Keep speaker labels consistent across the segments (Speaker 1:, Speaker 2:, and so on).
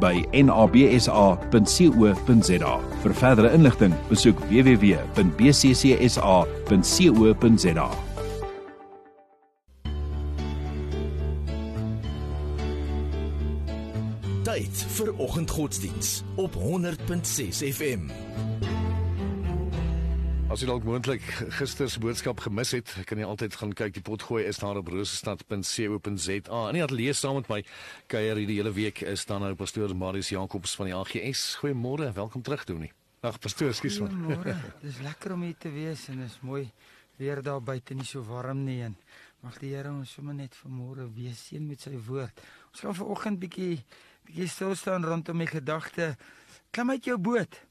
Speaker 1: by nabsa.co.za. Vir verdere inligting, besoek www.bccsa.co.za.
Speaker 2: Tyd vir oggendgodsdiens op 100.6 FM.
Speaker 3: As jy dalk moontlik gister se boodskap gemis het, kan jy altyd gaan kyk. Die potgooi is daar op rosestad.co.za. En die ateljee saam met my kuier hierdie hele week is dan nou pastoor Marius Jacobs van die AGS. Goeiemôre, welkom terug doen nie. Ag pastoor, skus man.
Speaker 4: Goeiemôre. Dis lekker om hier te wees en is mooi weer daar buite nie so warm nie en mag die Here ons sommer net vanmôre wees seën met sy woord. Ons gaan vanoggend bietjie bietjie stil staan rondom die gedagte klim uit jou boot.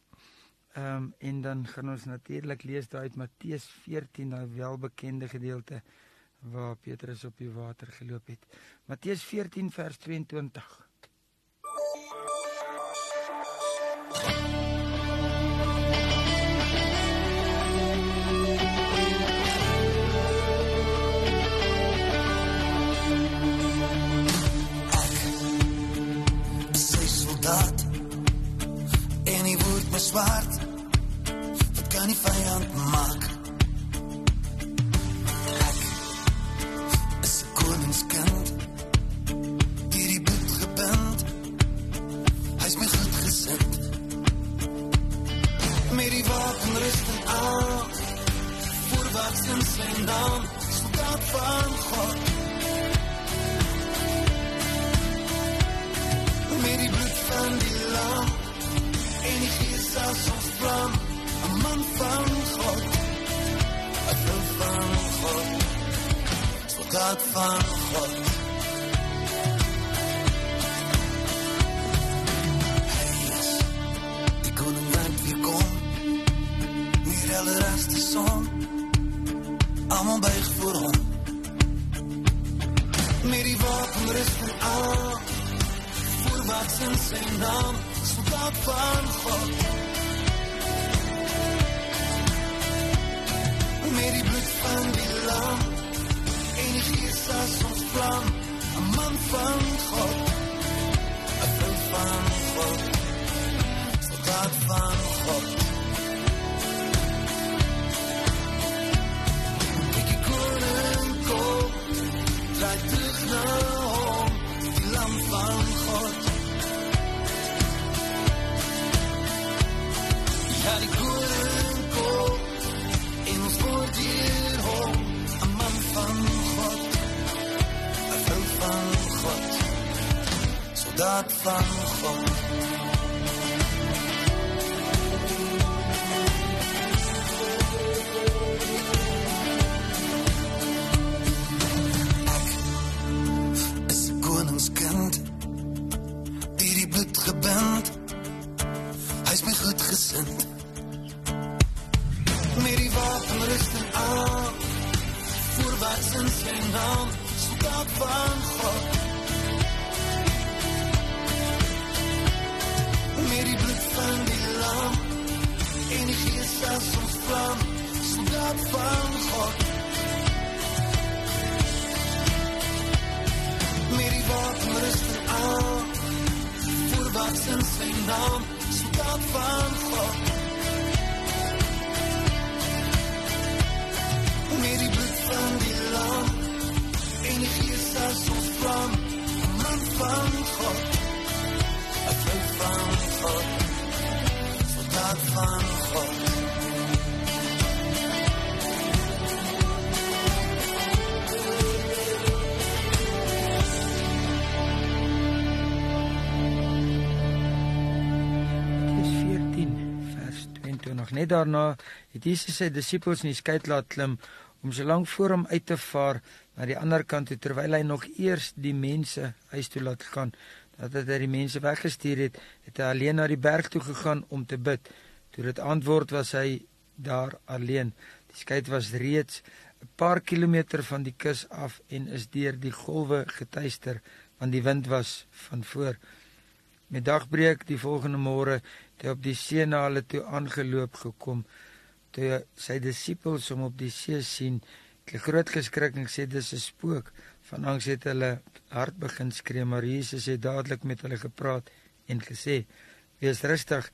Speaker 4: Ehm um, en dan gaan ons natuurlik lees daai uit Matteus 14, daai welbekende gedeelte waar Petrus op die water geloop het. Matteus 14 vers 22.
Speaker 5: Swart kan nie vyand maak. Sy naam, soldaat van God. Met die bloed van die lam, en die gees as ons vlam, soldaat van God. Met die wapen rustig aan. Voorwaarts in sy naam, soldaat van God.
Speaker 4: Net daarna het Jesus sy disippels in die skei laat klim om so lank voor hom uit te vaar na die ander kant toe terwyl hy nog eers die mense huis toe laat gaan.
Speaker 5: Nadat hy die mense weggestuur het, het hy alleen na die berg toe gegaan om te bid. Toe dit antwoord was hy daar alleen. Die skei was reeds 'n paar kilometer van die kus af en is deur die golwe getuister want die wind was van voor. Met dagbreek die volgende môre hy op die see na hulle toe aangeloop gekom. Toe sy disippels hom op die see sien, het hulle groot geskrik en gesê dis 'n spook. Van angs het hulle hart begin skree, maar Jesus het dadelik met hulle gepraat en gesê: "Wees rustig,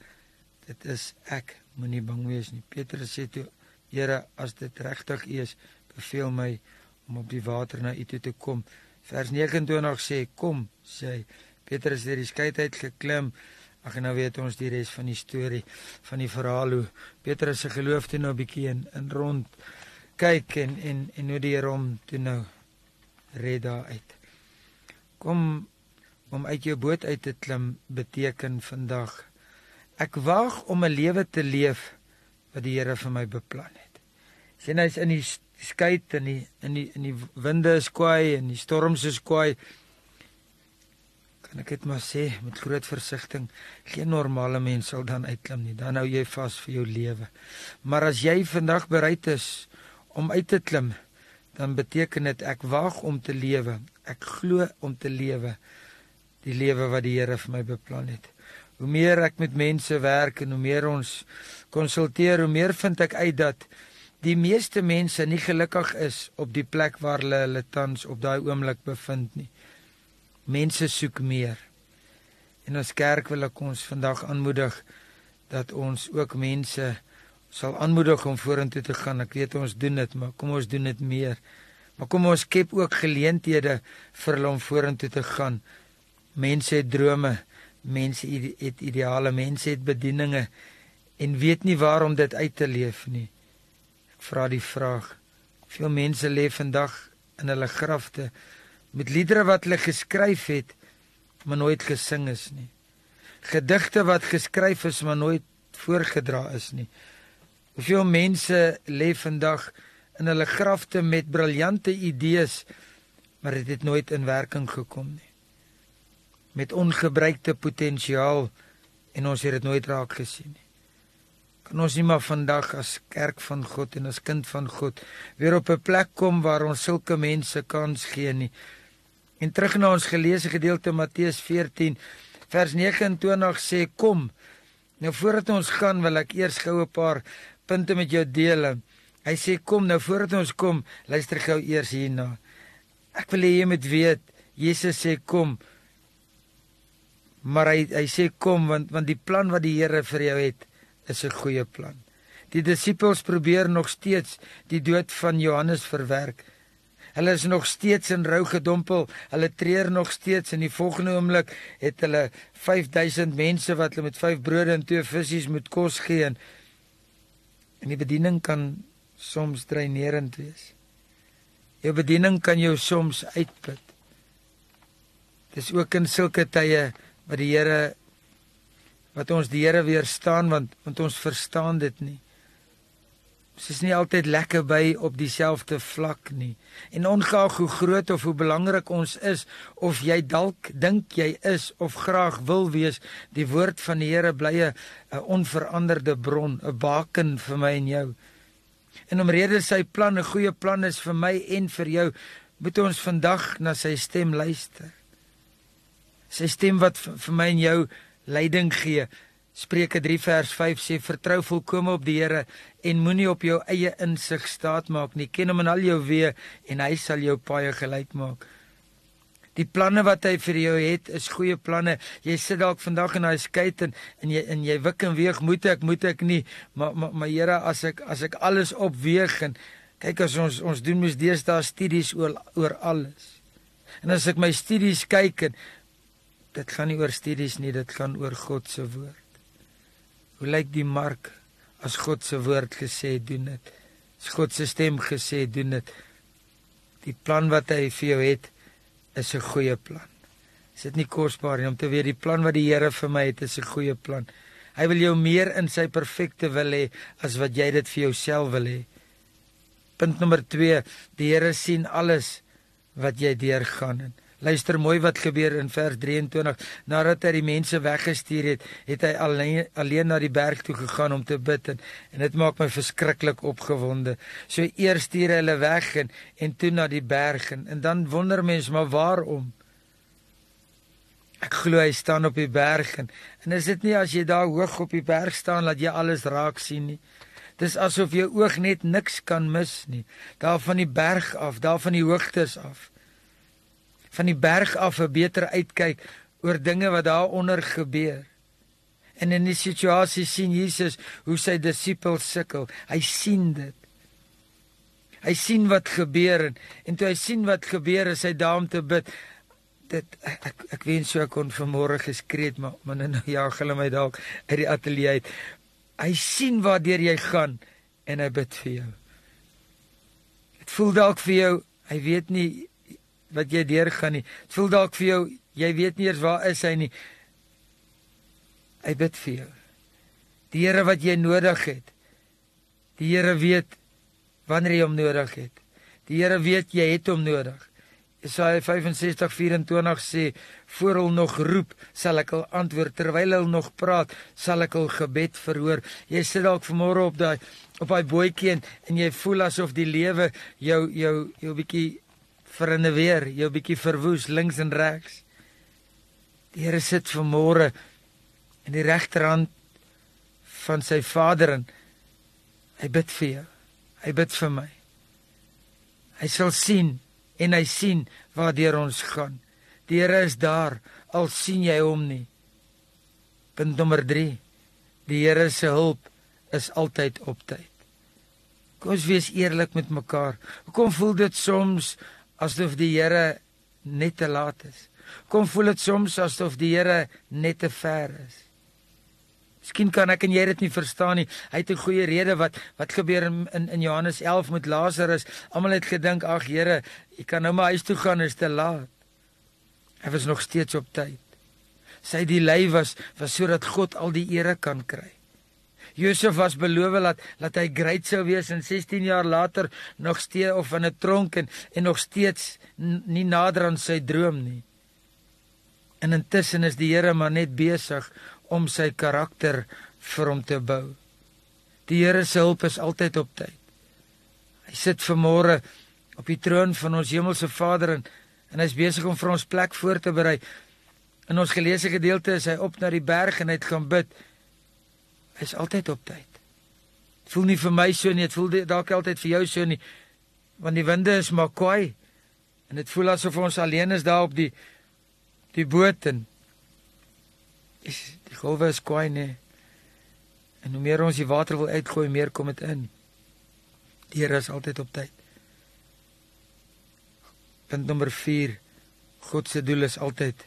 Speaker 5: dit is ek, moenie bang wees nie." Petrus sê toe: "Here, as dit regtig is, beveel my om op die water na U toe te kom." Vers 29 sê: "Kom," sê. Petrus het die skei uit geklim. Ag nou weet ons die res van die storie van die verhaal hoe Petrus se geloof toe nou 'n bietjie in, in rond kyk en en en hoe die Here hom toe nou red daar uit. Kom om uit jou boot uit te klim beteken vandag ek waag om 'n lewe te leef wat die Here vir my beplan het. Sien hy's in die skei in die in die in die winde is kwaai en die storms is kwaai. Kan ek dit maar sê met groot versigtiging, geen normale mens sal dan uitklim nie. Dan hou jy vas vir jou lewe. Maar as jy vandag bereid is om uit te klim, dan beteken dit ek waag om te lewe. Ek glo om te lewe die lewe wat die Here vir my beplan het. Hoe meer ek met mense werk en hoe meer ons konsulteer, hoe meer vind ek uit dat die meeste mense nie gelukkig is op die plek waar hulle hulle tans op daai oomblik bevind nie. Mense soek meer. En ons kerk wil ek ons vandag aanmoedig dat ons ook mense sal aanmoedig om vorentoe te gaan. Ek weet ons doen dit, maar kom ons doen dit meer. Maar kom ons skep ook geleenthede vir hulle om vorentoe te gaan. Mense het drome, mense het ideale, mense het bedieninge en weet nie waarom dit uit te leef nie. Ek vra die vraag. Veel mense lê vandag in hulle grafte met liedere wat hulle geskryf het maar nooit gesing is nie. Gedigte wat geskryf is maar nooit voorgedra is nie. Hoeveel mense lê vandag in hulle grafte met briljante idees, maar dit het, het nooit in werking gekom nie. Met ongebruikte potensiaal en ons het dit nooit raak gesien nie. Kan ons nie maar vandag as kerk van God en as kind van God weer op 'n plek kom waar ons sulke mense kans gee nie. En terug na ons geleesde gedeelte Matteus 14 vers 29 sê kom. Nou voordat ons gaan wil ek eers gou 'n paar punte met jou deel. Hy sê kom nou voordat ons kom, luister gou eers hierna. Ek wil hê jy moet weet, Jesus sê kom. Maar hy hy sê kom want want die plan wat die Here vir jou het, is 'n goeie plan. Die disippels probeer nog steeds die dood van Johannes verwerk. Hulle is nog steeds in rou gedompel. Hulle treur nog steeds in die volgende oomblik het hulle 5000 mense wat hulle met 5 brode en 2 visse moet kos gee en En die bediening kan soms dreinerend wees. Jou bediening kan jou soms uitput. Dis ook in sulke tye wat die Here wat ons die Here weerstaan want want ons verstaan dit nie. Is nie altyd lekker by op dieselfde vlak nie. En ongeag hoe groot of hoe belangrik ons is of jy dalk dink jy is of graag wil wees, die woord van die Here bly 'n onveranderde bron, 'n baken vir my en jou. En omrede sy plan 'n goeie plan is vir my en vir jou, moet ons vandag na sy stem luister. Sy stem wat vir my en jou leiding gee. Spreuke 3 vers 5 sê vertrou volkome op die Here en moenie op jou eie insig staat maak nie. Ken hom in al jou weë en hy sal jou paaie gelyk maak. Die planne wat hy vir jou het is goeie planne. Jy sit dalk vandag in daai skei en en jy en jy wik en weeg moet ek moet ek nie maar maar, maar Here as ek as ek alles opweeg en kyk as ons ons doen mos deesdae studies oor oor alles. En as ek my studies kyk en dit gaan nie oor studies nie, dit gaan oor God se woord. Hoe lyk die mark as God se woord gesê doen dit? As God se stem gesê doen dit. Die plan wat hy vir jou het is 'n goeie plan. Is dit nie kosbaar nie om te weet die plan wat die Here vir my het is 'n goeie plan. Hy wil jou meer in sy perfekte wil hê as wat jy dit vir jouself wil hê. Punt nommer 2, die Here sien alles wat jy deurgaan. Luister mooi wat gebeur in vers 23. Nadat hy die mense weggestuur het, het hy alleen alleen na die berg toe gegaan om te bid en, en dit maak my verskriklik opgewonde. So eers stuur hy hulle weg en en toe na die berg en, en dan wonder mens maar waarom? Ek glo hy staan op die berg en, en is dit nie as jy daar hoog op die berg staan dat jy alles raak sien nie? Dis asof jou oog net niks kan mis nie. Daar van die berg af, daar van die hoogtes af van die berg af 'n beter uitkyk oor dinge wat daar onder gebeur. En in die situasie sien Jesus hoe sy disippels sukkel. Hy sien dit. Hy sien wat gebeur en, en toe hy sien wat gebeur is hy daar om te bid. Dit ek ek, ek wens so ek kon vanmôre geskree het maar maar nou ja, hulle my dalk uit die ateljee uit. Hy sien waartoe jy gaan en hy bid vir jou. Dit voel dalk vir jou, hy weet nie wat jy deurgaan nie. Dit voel dalk vir jou jy weet nie eers waar is hy nie. Hy bid vir jou. Die Here wat jy nodig het. Die Here weet wanneer jy hom nodig het. Die Here weet jy het hom nodig. Jesaja 65:24 sê voor hulle nog roep sal ek hul antwoord terwyl hulle nog praat sal ek hul gebed verhoor. Jy sit dalk vanmôre op daai op daai bootjie en, en jy voel asof die lewe jou jou jou bietjie verinneweer, jou bietjie verwoes links en regs. Die Here sit vanmôre in die regterhand van sy Vader en hy bid vir jou. Hy bid vir my. Hy sal sien en hy sien waardeur ons gaan. Die Here is daar al sien jy hom nie. Punt nommer 3. Die Here se hulp is altyd op tyd. Kom ons wees eerlik met mekaar. Hoekom voel dit soms asof die Here net te laat is. Kom voel dit soms asof die Here net te ver is. Miskien kan ek en jy dit nie verstaan nie. Hy het 'n goeie rede wat wat gebeur in in, in Johannes 11 met Lazarus. Almal het gedink, "Ag Here, jy kan nou maar huis toe gaan, is te laat." Hy was nog steeds op tyd. Sy delay was was sodat God al die ere kan kry. Josef was beloof dat dat hy great sou wees en 16 jaar later nog steeds of in 'n tronk en, en nog steeds nie nader aan sy droom nie. En intussen is die Here maar net besig om sy karakter vir hom te bou. Die Here se hulp is altyd op tyd. Hy sit vermôre op die troon van ons hemelse Vader en en hy's besig om vir ons plek voor te berei. In ons geleesde gedeelte is hy op na die berg en hy het gaan bid is altyd op tyd. Dit voel nie vir my so nie, dit voel dalk altyd vir jou so nie. Want die winde is maar kwaai en dit voel asof ons alleen is daar op die die boot en is die golwe is kwaai nee. En hoe meer ons die water wil uitgooi, meer kom dit in. Die Here is altyd op tyd. Punt nommer 4. God se doel is altyd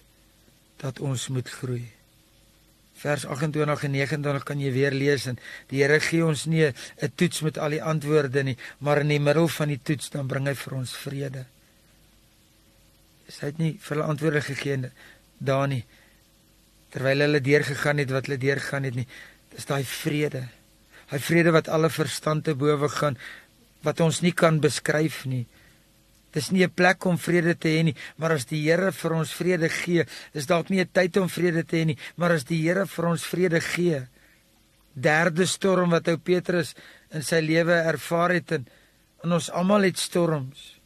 Speaker 5: dat ons moet groei vers 28 en 29 kan jy weer lees en die Here gee ons nie 'n toets met al die antwoorde nie, maar in die middel van die toets dan bring hy vir ons vrede. Hy het nie vir hulle antwoorde gegee daar nie terwyl hulle deurgegaan het wat hulle deurgegaan het nie. Dis daai vrede. Hy vrede wat alle verstand te bowe gaan wat ons nie kan beskryf nie. Dis nie 'n plek om vrede te hê nie, maar as die Here vir ons vrede gee, is dalk nie 'n tyd om vrede te hê nie, maar as die Here vir ons vrede gee. Derde storm wat ou Petrus in sy lewe ervaar het en, en ons almal het storms.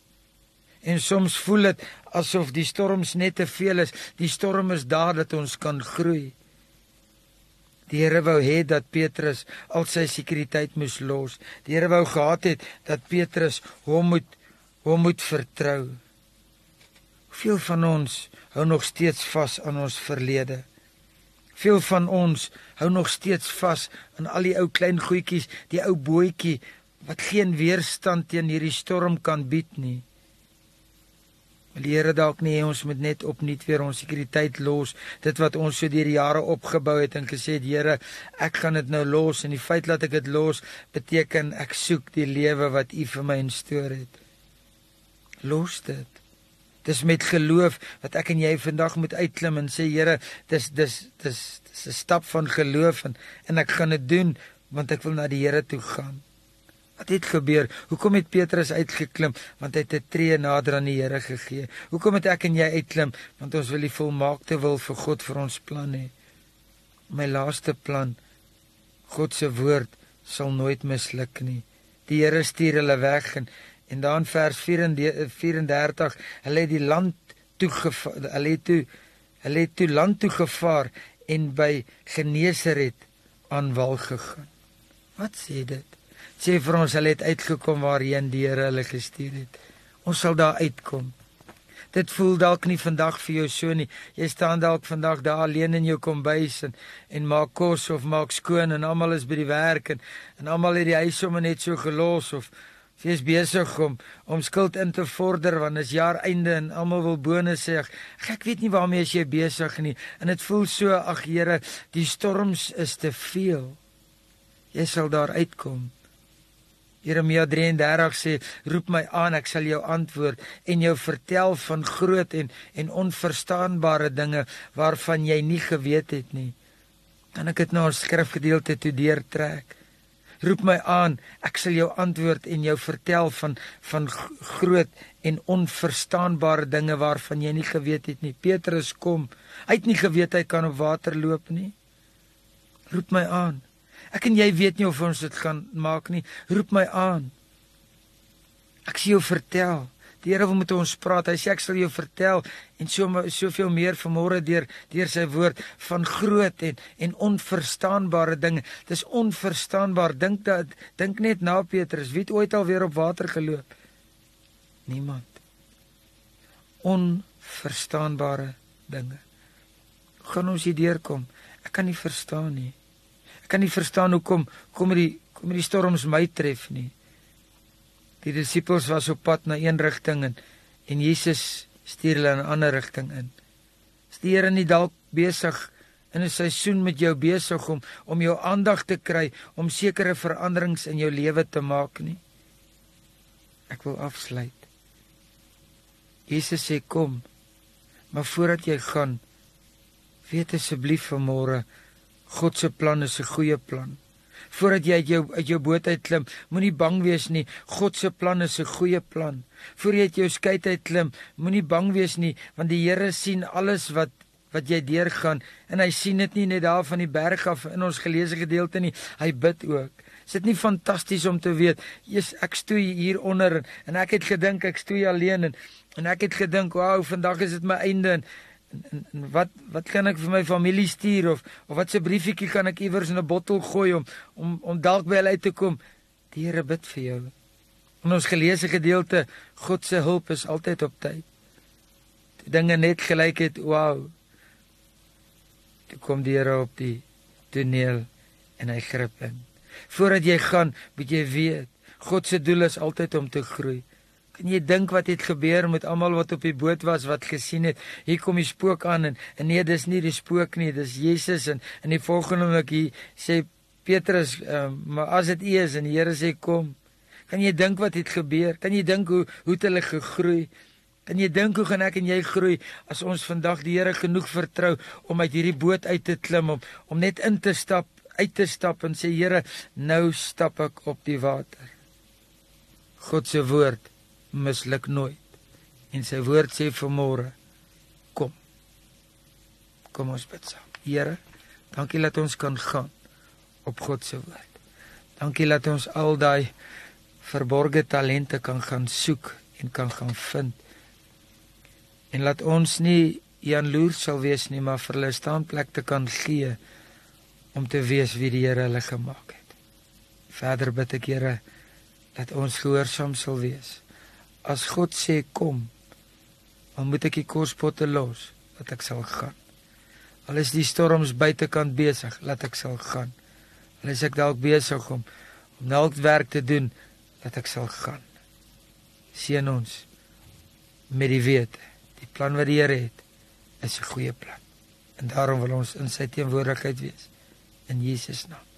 Speaker 5: En soms voel dit asof die storms net te veel is. Die storm is daar dat ons kan groei. Die Here wou hê dat Petrus al sy sekuriteit moes los. Die Here wou gehad het dat Petrus hom moet hom moet vertrou. Veel van ons hou nog steeds vas aan ons verlede. Veel van ons hou nog steeds vas aan al die ou klein goedjies, die ou bootjie wat geen weerstand teen hierdie storm kan bied nie. Wil die Here dalk nie ons moet net opnuut weer ons sekuriteit los, dit wat ons so deur die jare opgebou het en gesê het Here, ek gaan dit nou los en die feit dat ek dit los beteken ek soek die lewe wat U vir my instoor het los dit. Dis met geloof wat ek en jy vandag moet uitklim en sê Here, dis dis dis dis 'n stap van geloof en en ek gaan dit doen want ek wil na die Here toe gaan. Wat het gebeur? Hoekom het Petrus uitgeklim? Want hy het 'n tree nader aan die Here gegee. Hoekom het ek en jy uitklim? Want ons wil die volmaakte wil vir God vir ons plan hê. My laaste plan. God se woord sal nooit misluk nie. Die Here stuur hulle weg en en dan vers 34 hulle het die land toe hulle het toe hulle het toe land toe gevaar en by Genesaret aan wal gegaan. Wat sê dit? sê vir ons hulle het uitgekom waarheen die Here hulle gestuur het. Ons sal daar uitkom. Dit voel dalk nie vandag vir jou so nie. Jy staan dalk vandag daar alleen in jou kombuis en en maak kos of maak skoon en almal is by die werk en en almal het die huis sommer net so gelos of jy is besig om om skuld in te vorder want is jaar einde en almal wil bonus sê. Ek weet nie waarmee jy besig nie en dit voel so ag Here, die storms is te veel. Jy sal daar uitkom. Jeremia 33 sê roep my aan ek sal jou antwoord en jou vertel van groot en en onverstaanbare dinge waarvan jy nie geweet het nie. Kan ek dit nou 'n skrifgedeelte toe deurtrek? Roep my aan, ek sal jou antwoord en jou vertel van van groot en onverstaanbare dinge waarvan jy nie geweet het nie. Petrus kom. Hy het nie geweet hy kan op water loop nie. Roep my aan. Ek en jy weet nie of ons dit gaan maak nie. Roep my aan. Ek sê jou vertel. Die Here wil met ons praat. Hy sê ek sal jou vertel en so soveel meer vanmôre deur deur sy woord van groot en en onverstaanbare dinge. Dis onverstaanbaar. Dink dat dink net na Petrus. Wie het ooit al weer op water geloop? Niemand. Onverstaanbare dinge. Gaan ons hier deurkom? Ek kan nie verstaan nie kan nie verstaan hoekom kom die kom die storms my tref nie. Die disippels was op pad na een rigting en en Jesus stuur hulle in 'n ander rigting in. Is die Here nie dalk besig in 'n seisoen met jou besig om om jou aandag te kry om sekere veranderings in jou lewe te maak nie? Ek wil afsluit. Jesus sê kom. Maar voordat jy gaan, weet asseblief vanmôre God se plan is 'n goeie plan. Voordat jy uit jou uit jou boot uitklim, moenie bang wees nie. God se plan is 'n goeie plan. Voor jy uit jou skei uitklim, moenie bang wees nie, want die Here sien alles wat wat jy deurgaan en hy sien dit nie net daar van die berg af in ons geleesde gedeelte nie. Hy bid ook. Is dit nie fantasties om te weet, Jesus, ek stoei hier onder en ek het gedink ek stoei alleen en en ek het gedink, "Wow, vandag is dit my einde." En, En, en, wat wat kan ek vir my familie stuur of of wat se briefietjie kan ek iewers in 'n bottel gooi om om om dalk by hulle uit te kom? Die Here bid vir jou. In ons geleesde gedeelte, God se hulp is altyd op tyd. Die dinge net gelyk het, wow. Toe kom die Here op die toneel en hy gryp in. Voordat jy gaan, moet jy weet, God se doel is altyd om te groei. Kan jy dink wat het gebeur met almal wat op die boot was wat gesien het? Hier kom die spook aan en, en nee, dis nie die spook nie, dis Jesus en in die volgende oomblik hier sê Petrus, uh, maar as dit U is en die Here sê kom. Kan jy dink wat het gebeur? Kan jy dink hoe hoe het hulle gegroei? Kan jy dink hoe gaan ek en jy groei as ons vandag die Here genoeg vertrou om uit hierdie boot uit te klim om om net in te stap, uit te stap en sê Here, nou stap ek op die water. God se woord misluk nooit. En sy woord sê vanmôre kom. Kom ons bid saam. Here, dankie dat ons kan gaan op God se woord. Dankie dat ons al daai verborgde talente kan gaan soek en kan gaan vind. En laat ons nie jaloers sal wees nie, maar vir hulle staanplek te kan gee om te weet wie die Here hulle gemaak het. Verder bid ek Here dat ons gehoorsaam sal wees as God sê kom, dan moet ek die kospotte los dat ek sal gaan. Al is die storms buitekant besig, laat ek sal gaan. Al is ek dalk besig om om dalk werk te doen, dat ek sal gaan. Seën ons met die wete, die plan wat die Here het, is 'n goeie plan. En daarom wil ons in sy teenwoordigheid wees in Jesus naam.